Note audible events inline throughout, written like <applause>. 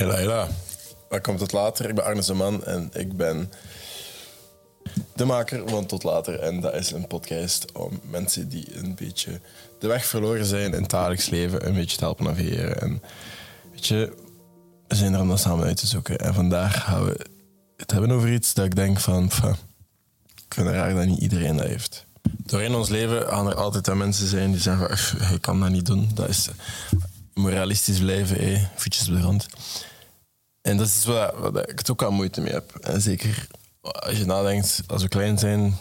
Hela, hela. Welkom tot later. Ik ben Arne Zeman en ik ben de maker van Tot Later. En dat is een podcast om mensen die een beetje de weg verloren zijn in het dagelijks leven een beetje te helpen navigeren. En weet je, we zijn er om dat samen uit te zoeken. En vandaag gaan we het hebben over iets dat ik denk van... ik vind het raar dat niet iedereen dat heeft. Doorheen ons leven gaan er altijd mensen zijn die zeggen... "Ugh, Ik kan dat niet doen. Dat is moralistisch blijven, hé. voetjes op de grond. En dat is waar, ik ook al moeite mee heb. En zeker als je nadenkt, als we klein zijn,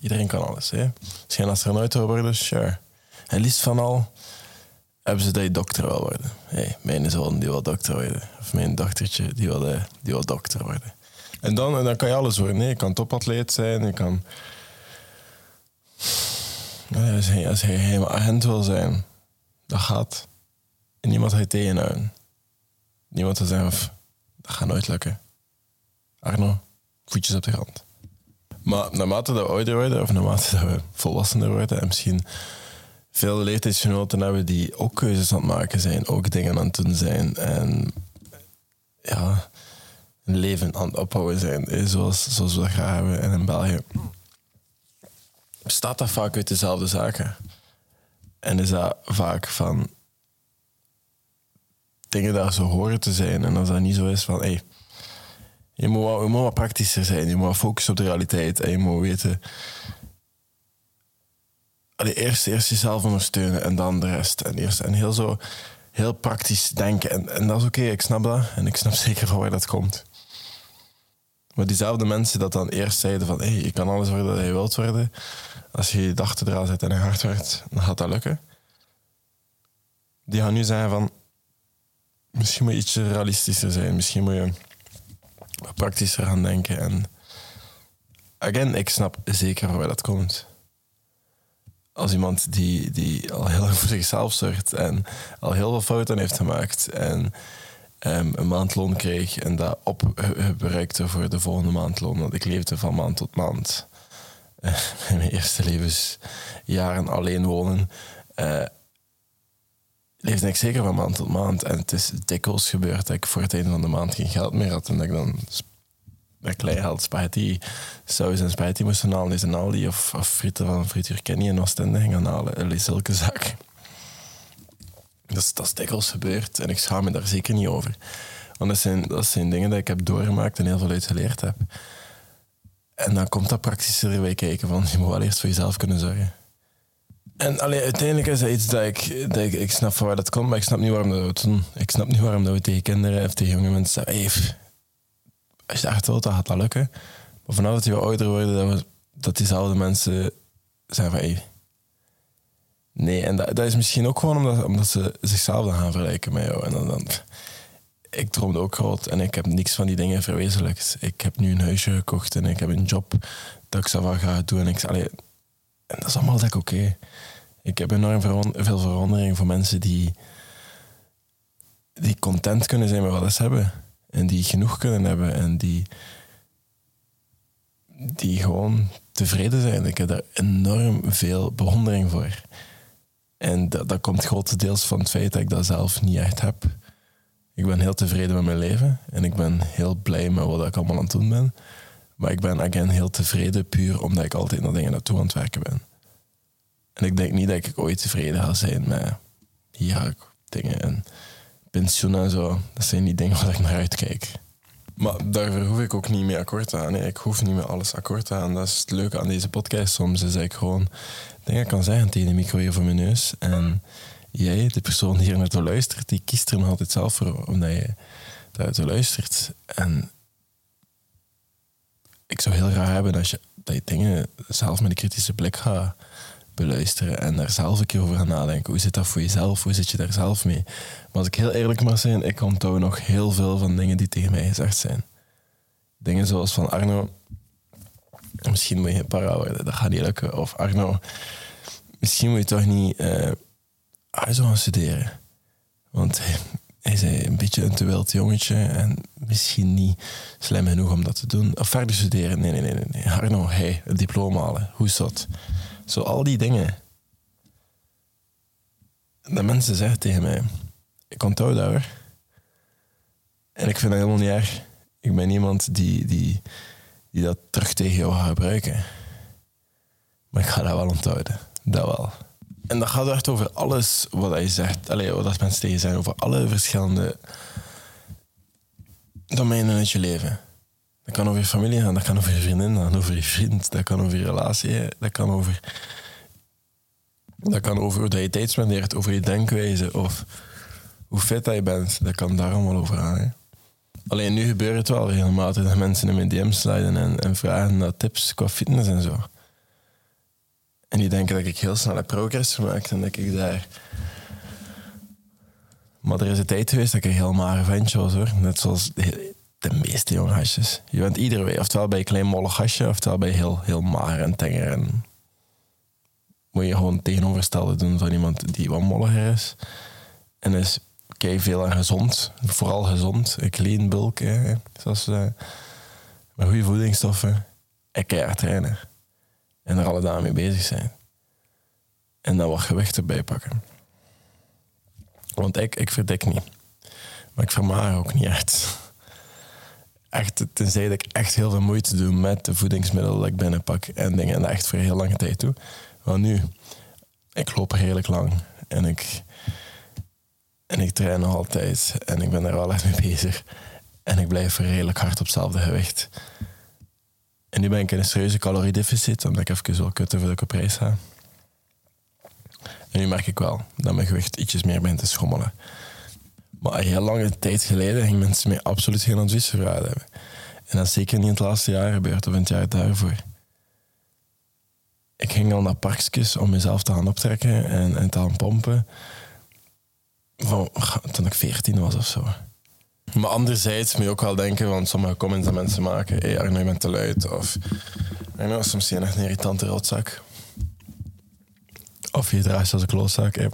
iedereen kan alles. Hè? Als je een astronaut wil worden, sure. En liefst van al hebben ze dat je dokter wil worden. Hey, mijn zoon die wil dokter worden. Of mijn dochtertje die wil, eh, die wil dokter worden. En dan, en dan kan je alles worden. Je kan topatleet zijn, je kan... Als hij, als agent wil zijn, dat gaat. En niemand je tegenhouden. Niemand zal zeggen, "Pff, dat gaat nooit lukken. Arno, voetjes op de grond. Maar naarmate dat we ouder worden, of naarmate we volwassener worden, en misschien veel leeftijdsgenoten hebben die ook keuzes aan het maken zijn, ook dingen aan het doen zijn, en ja, een leven aan het opbouwen zijn, zoals, zoals we dat graag hebben. En in België bestaat dat vaak uit dezelfde zaken. En is dat vaak van dingen daar zo horen te zijn. En als dat niet zo is van, hey, je, moet je moet wat praktischer zijn. Je moet wat focussen op de realiteit. En je moet weten... Allee, eerst, eerst jezelf ondersteunen en dan de rest. En, eerst, en heel zo heel praktisch denken. En, en dat is oké, ik snap dat. En ik snap <laughs> zeker van waar dat komt. Maar diezelfde mensen dat dan eerst zeiden van... Hey, je kan alles worden dat je wilt worden. Als je je dag eraan zet en je hard werkt, dan gaat dat lukken. Die gaan nu zeggen van... Misschien moet je ietsje realistischer zijn. Misschien moet je wat praktischer gaan denken. En again, ik snap zeker waar dat komt. Als iemand die, die al heel lang voor zichzelf zorgt en al heel veel fouten heeft gemaakt en ehm, een maandloon kreeg en dat opbereikte voor de volgende maandloon. Want ik leefde van maand tot maand. Eh, <laughs> mijn eerste levensjaren alleen wonen. eh, leefde ik zeker van maand tot maand. En het is dikwijls gebeurd dat ik voor het einde van de maand geen geld meer had. En dat ik dan sp- met kleingeld spaghetti, saus en spaghetti moest halen. Is een Aldi of, of frieten van Frituur Kenny in Oostende gaan halen. Zulke zaken. Dus dat is dikwijls gebeurd. En ik schaam me daar zeker niet over. Want dat zijn, dat zijn dingen die ik heb doorgemaakt en heel veel uit geleerd heb. En dan komt dat praktischer erbij kijken. Van, je moet wel eerst voor jezelf kunnen zorgen. En allee, uiteindelijk is dat iets dat ik, dat ik... Ik snap van waar dat komt, maar ik snap niet waarom dat we doen. Ik snap niet waarom dat we tegen kinderen of tegen jonge mensen zeggen... Hey, als je echt wilt, dan gaat dat lukken. Maar vanaf dat we ouder worden, dat, we, dat diezelfde mensen zeggen van... Nee, en dat, dat is misschien ook gewoon omdat, omdat ze zichzelf dan gaan vergelijken met jou. En dan, ik droomde ook groot en ik heb niks van die dingen verwezenlijkt. Ik heb nu een huisje gekocht en ik heb een job dat ik zelf ga doen. En, ik, allee, en dat is allemaal dat oké. Ik heb enorm veel verwondering voor mensen die, die content kunnen zijn met wat ze hebben. En die genoeg kunnen hebben en die, die gewoon tevreden zijn. Ik heb daar enorm veel bewondering voor. En dat, dat komt grotendeels van het feit dat ik dat zelf niet echt heb. Ik ben heel tevreden met mijn leven en ik ben heel blij met wat ik allemaal aan het doen ben. Maar ik ben again heel tevreden puur omdat ik altijd naar dingen naartoe aan het werken ben. En ik denk niet dat ik ooit tevreden ga zijn met ik dingen en pensioen en zo. Dat zijn niet dingen waar ik naar uitkijk. Maar daarvoor hoef ik ook niet mee akkoord gaan. hè. Ik hoef niet met alles akkoord te gaan. Dat is het leuke aan deze podcast. Soms is dat ik gewoon dingen kan zeggen tegen de micro voor mijn neus. En jij, de persoon die hier naartoe luistert, die kiest er nog altijd zelf voor omdat je daarnaartoe luistert. En ik zou heel graag hebben dat je, dat je dingen zelf met een kritische blik gaat beluisteren en daar zelf een keer over gaat nadenken. Hoe zit dat voor jezelf? Hoe zit je daar zelf mee? Maar als ik heel eerlijk mag zijn, ik onthoud nog heel veel van dingen die tegen mij gezegd zijn. Dingen zoals van Arno, misschien moet je para worden, dat gaat niet lukken. Of Arno, misschien moet je toch niet ISO gaan studeren. Want is een beetje een te wild jongetje en misschien niet slim genoeg om dat te doen. Of verder studeren, nee, nee, nee. nee. Arno, hey, een diploma halen, hoe is dat? Zo al die dingen. Dat mensen zeggen tegen mij, ik onthoud dat hoor. En ik vind dat helemaal niet erg. Ik ben iemand die, die, die dat terug tegen jou gaat gebruiken. Maar ik ga dat wel onthouden. Dat wel. En dat gaat echt over alles wat je zegt. Allee, wat mensen tegen zijn. Over alle verschillende domeinen uit je leven. Dat kan over je familie gaan, dat kan over je vriendin gaan, over je vriend, dat kan over je relatie, dat kan over... Dat kan over hoe je tijd spendeert, over je denkwijze of hoe fit dat je bent. Dat kan daar allemaal over gaan. Alleen nu gebeurt het wel regelmatig dat mensen in mijn DM sliden en, en vragen naar tips qua fitness en zo. En die denken dat ik heel snel progress gemaakt en dat ik daar... Maar er is een tijd geweest dat ik een heel mager ventje was hoor. Net zoals de meeste jonge hasjes. Je bent iedere week, oftewel bij een klein mollig hasje, oftewel bij heel, heel mager en tenger. En moet je gewoon tegenoverstellen doen van iemand die wat molliger is. En is kei veel en gezond. Vooral gezond. Een clean bulk. Hè. Zoals, uh, met goede voedingsstoffen. En keihard trainen. En er alle dagen mee bezig zijn. En dan wat gewicht erbij pakken. Want ik, ik niet. Maar ik vermaag ook niet echt. Echt, tenzij dat ik echt heel veel moeite doe met de voedingsmiddelen dat ik binnenpak en dingen. En dat echt voor heel lange tijd doe. Maar nu, ik loop redelijk lang. En ik, en ik train nog altijd. En ik ben er wel echt mee bezig. En ik blijf redelijk hard op hetzelfde gewicht. En nu ben ik in een serieuze caloriedeficit, omdat ik even wil kutten voordat ik op reis ga. En nu merk ik wel dat mijn gewicht ietsjes meer begint te schommelen. Maar een heel lange tijd geleden gingen mensen mij absoluut geen advies hebben. En dat is zeker niet in het laatste jaar gebeurd of in het jaar daarvoor. Ik ging al naar parkjes om mezelf te gaan optrekken en, en te gaan pompen. Van, toen ik 14 was of zo. Maar anderzijds moet je ook wel denken, want sommige comments dat mensen maken, hé hey, Arno, je bent te luid. Of soms zie je echt een irritante rotzak. Of je draait je als een klootzak.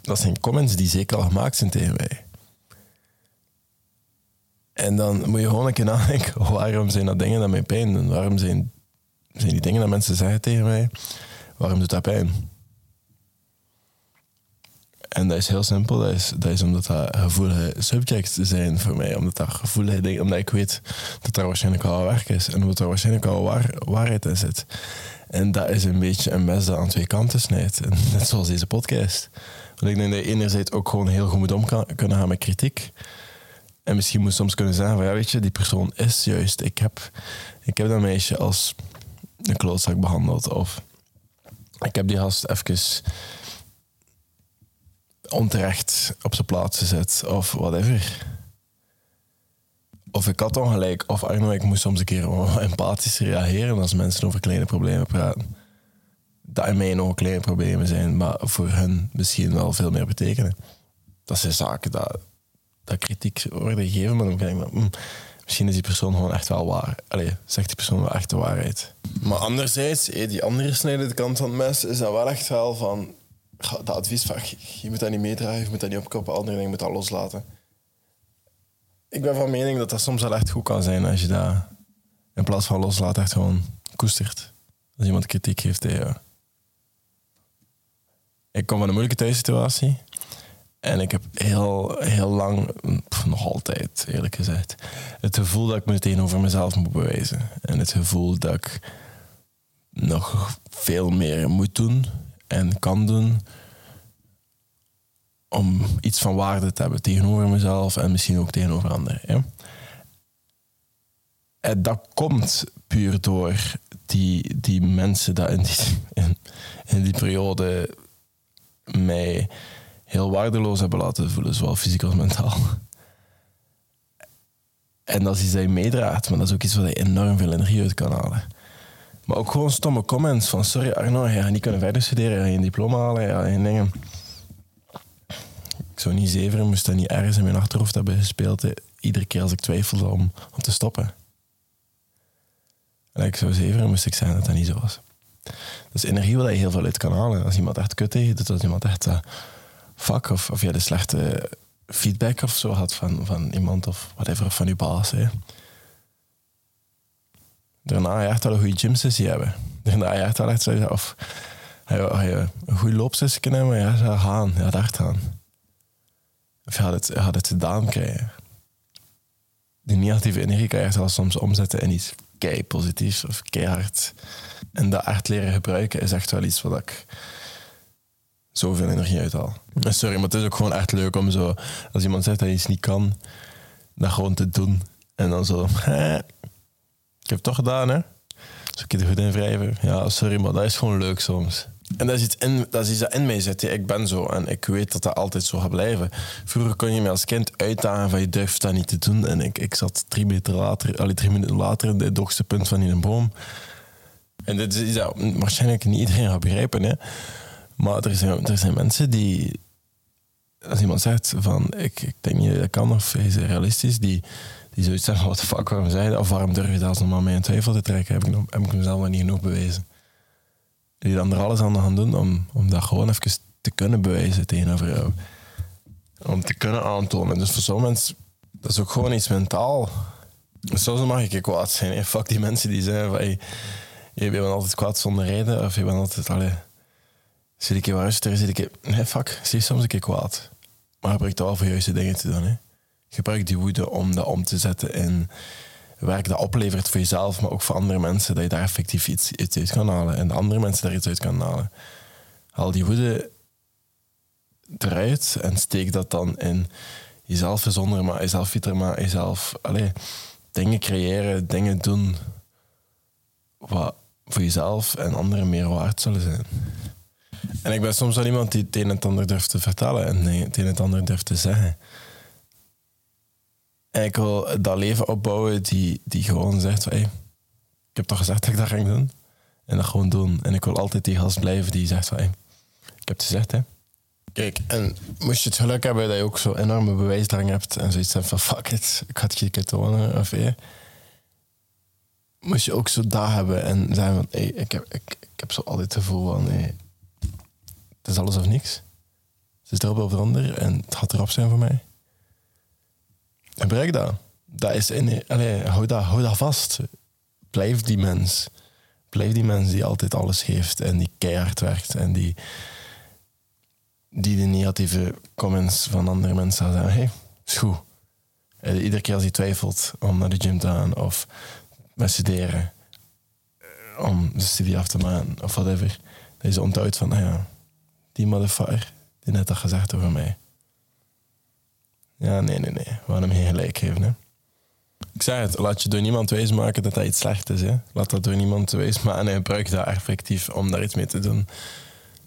Dat zijn comments die zeker al gemaakt zijn tegen mij. En dan moet je gewoon een keer nadenken, <laughs> waarom zijn dat dingen dat mij pijn doen? Waarom zijn, zijn die dingen dat mensen zeggen tegen mij, waarom doet dat pijn? En dat is heel simpel. Dat is, dat omdat dat gevoelige subjects zijn voor mij. Omdat dat gevoelige dingen, omdat ik weet dat er waarschijnlijk al werk is. En omdat er waarschijnlijk al waar, waarheid in zit. En dat is een beetje een mes dat aan twee kanten snijdt. <laughs> net zoals deze podcast. Want ik denk dat je enerzijds ook gewoon heel goed moet om kan, kunnen gaan met kritiek. En misschien moet soms kunnen zeggen van ja, weet je, die persoon is juist. Ik heb, ik heb dat meisje als een klootzak behandeld. Of ik heb die gast even onterecht op zijn plaats gezet. Of whatever. Of ik had ongelijk. Of Arno, ik moest soms een keer <laughs> empathisch reageren als mensen over kleine problemen praten dat in mijn ogen kleine problemen zijn, maar voor hun misschien wel veel meer betekenen. Dat zijn zaken dat, dat kritiek worden gegeven, maar dan denk ik, mm, misschien is die persoon gewoon echt wel waar. Allee, zegt die persoon wel echt de waarheid. Maar anderzijds, die andere snijdende kant van het mes, is dat wel echt wel van... Dat advies van, je moet dat niet meedragen, je moet dat niet opkopen, andere dingen moet dat loslaten. Ik ben van mening dat dat soms wel echt goed kan zijn als je dat in plaats van loslaten echt gewoon koestert. Als iemand kritiek geeft tegen jou. Ik kom van een moeilijke thuissituatie. En ik heb heel, heel lang, nog altijd eerlijk gezegd, het gevoel dat ik me tegenover mezelf moet bewijzen. En het gevoel dat ik nog veel meer moet doen en kan doen om iets van waarde te hebben tegenover mezelf en misschien ook tegenover anderen. En dat komt puur door die, die mensen dat in die, in, die periode mij heel waardeloos hebben laten voelen, zowel fysiek als mentaal. En dat is iets meedraagt, maar dat is ook iets waar je enorm veel energie uit kan halen. Maar ook gewoon stomme comments van sorry Arno, je gaat niet kunnen verder studeren, je gaat geen diploma halen, je geen dingen. Ik zou niet zeveren, moest dat niet ergens in mijn achterhoofd hebben gespeeld, iedere keer als ik twijfelde om, om te stoppen. En ik zou zeveren, moest ik zeggen dat dat niet zo was. Dus energie waar je heel veel uit kan halen. Als iemand echt kut tegen doet, als iemand echt uh, fuck of, of je de slechte feedback of zo had van, van iemand of whatever, of van je baas. Daarna je echt wel een goede gymsessie hebben. Daarna je echt wel echt of ga je, een goede loopsessie kunnen hebben, ja, gaan, ja, daar gaan. Of je had het, je het gedaan krijgen. die negatieve energie kan je zelfs soms omzetten in iets kei positiefs of keihard. En dat echt leren gebruiken is echt wel iets wat ik zoveel energie uithaal. Sorry, maar het is ook gewoon echt leuk om zo, als iemand zegt dat je iets niet kan, dat gewoon te doen. En dan zo, <laughs> ik heb het toch gedaan, hè? Ik je er goed in wrijven? Ja, sorry, maar dat is gewoon leuk soms. En dat is iets, in, dat is iets dat in mij zit. Ik ben zo en ik weet dat dat altijd zo gaat blijven. Vroeger kon je me als kind uitdagen van je durft dat niet te doen. En ik, ik zat drie, meter later, allee, drie minuten later in het hoogste punt van in een boom. En dit is iets dat waarschijnlijk niet iedereen gaat begrijpen. Hè? Maar er zijn, er zijn mensen die... Als iemand zegt van ik, ik denk niet dat kan of is realistisch, die, die zoiets zeggen, wat de fuck, waarom zei dat? Of waarom durf je dat normaal mee in twijfel te trekken? Heb ik, heb ik mezelf nog niet genoeg bewezen die dan er alles aan gaan doen om, om dat gewoon even te kunnen bewijzen tegenover jou. Om te kunnen aantonen. Dus voor sommige mensen, dat is ook gewoon iets mentaal. Soms mag ik kwaad zijn. Hey, fuck die mensen die zeggen van, je bent altijd kwaad zonder reden. Of je bent altijd, allee, zit ik hier rustig, zit ik hier... Nee, fuck, zie soms een keer kwaad. Maar gebruik het wel voor juiste dingen te doen. Hè. Gebruik die woede om dat om te zetten in werk dat oplevert voor jezelf, maar ook voor andere mensen, dat je daar effectief iets, iets uit kan halen. En de andere mensen daar iets uit kan halen. Haal die woede eruit en steek dat dan in jezelf verzonderen, maar jezelf fitter, maar jezelf allez, dingen creëren, dingen doen wat voor jezelf en anderen meer waard zullen zijn. En ik ben soms wel iemand die het een en het ander durft te vertellen en het een en het ander durft te zeggen. En ik wil dat leven opbouwen die, die gewoon zegt van... Hey, ik heb toch gezegd dat ik dat ging doen? En dat gewoon doen. En ik wil altijd die gast blijven die zegt van... Hey, ik heb het gezegd, hè. Kijk, en moest je het geluk hebben dat je ook zo enorme bewijsdrang hebt... en zoiets hebt van fuck it, ik ga het je keer tonen. Of, hey, moest je ook zo daar hebben en zeggen van... Hey, ik, heb, ik, ik heb zo altijd het gevoel van... Hey, het is alles of niks. Het is erop of eronder en het gaat erop zijn voor mij. Gebruik dat. Dat is in, allez, hou, dat, hou dat vast. Blijf die mens. Blijf die mens die altijd alles geeft en die keihard werkt en die, die de negatieve comments van andere mensen zeggen: hey, is goed. Iedere keer als hij twijfelt om naar de gym te gaan of met studeren, eh, om de studie af te maken of whatever, dat je onthoudt van: nou ja, die motherfucker die net had gezegd over mij. Ja, nee, nee, nee. We hem geen gelijk geven. Hè. Ik zeg het, laat je door niemand wijsmaken dat dat iets slecht is. Hè. Laat dat door niemand wijsmaken en gebruik dat effectief om daar iets mee te doen.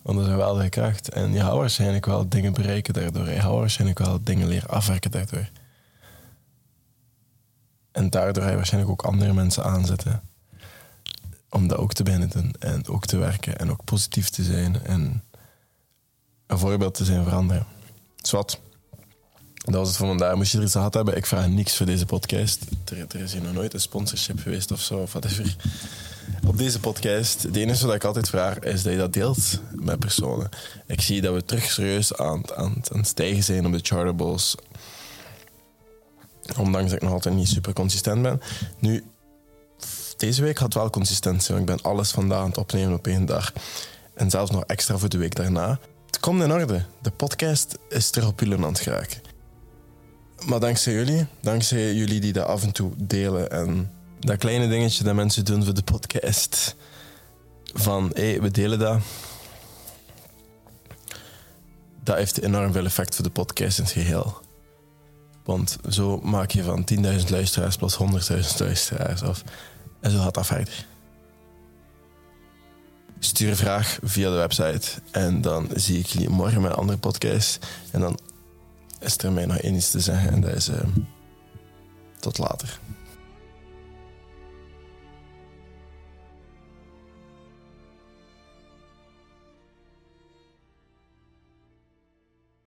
Want dat is een geweldige kracht. En je gaat waarschijnlijk wel dingen bereiken daardoor. Je gaat waarschijnlijk wel dingen leren afwerken daardoor. En daardoor ga waarschijnlijk ook andere mensen aanzetten. Om dat ook te beginnen doen. En ook te werken. En ook positief te zijn. En een voorbeeld te zijn voor anderen. Zwat. Dat was het voor vandaag. Moest je er iets gehad hebben, ik vraag niks voor deze podcast. Er, is hier nog nooit een sponsorship geweest of zo, of whatever. Op deze podcast, het enige wat ik altijd vraag, is dat je dat deelt met personen. Ik zie dat we terug serieus aan, aan, aan het stijgen zijn op de chartables. Ondanks dat ik nog altijd niet super consistent ben. Nu, deze week had wel consistentie, want ik ben alles vandaag aan het opnemen op één dag. En zelfs nog extra voor de week daarna. Het komt in orde. De podcast is terug op jullie aan het geraken. Maar dankzij jullie, dankzij jullie die dat af en toe delen en dat kleine dingetje dat mensen doen voor de podcast. Van hé, we delen dat. Dat heeft enorm veel effect voor de podcast in het geheel. Want zo maak je van 10.000 luisteraars plus 100.000 luisteraars af. En zo gaat dat verder. Stuur een vraag via de website. En dan zie ik jullie morgen met een andere podcast. En dan is er mij nog één iets te zeggen en dat is uh, tot later.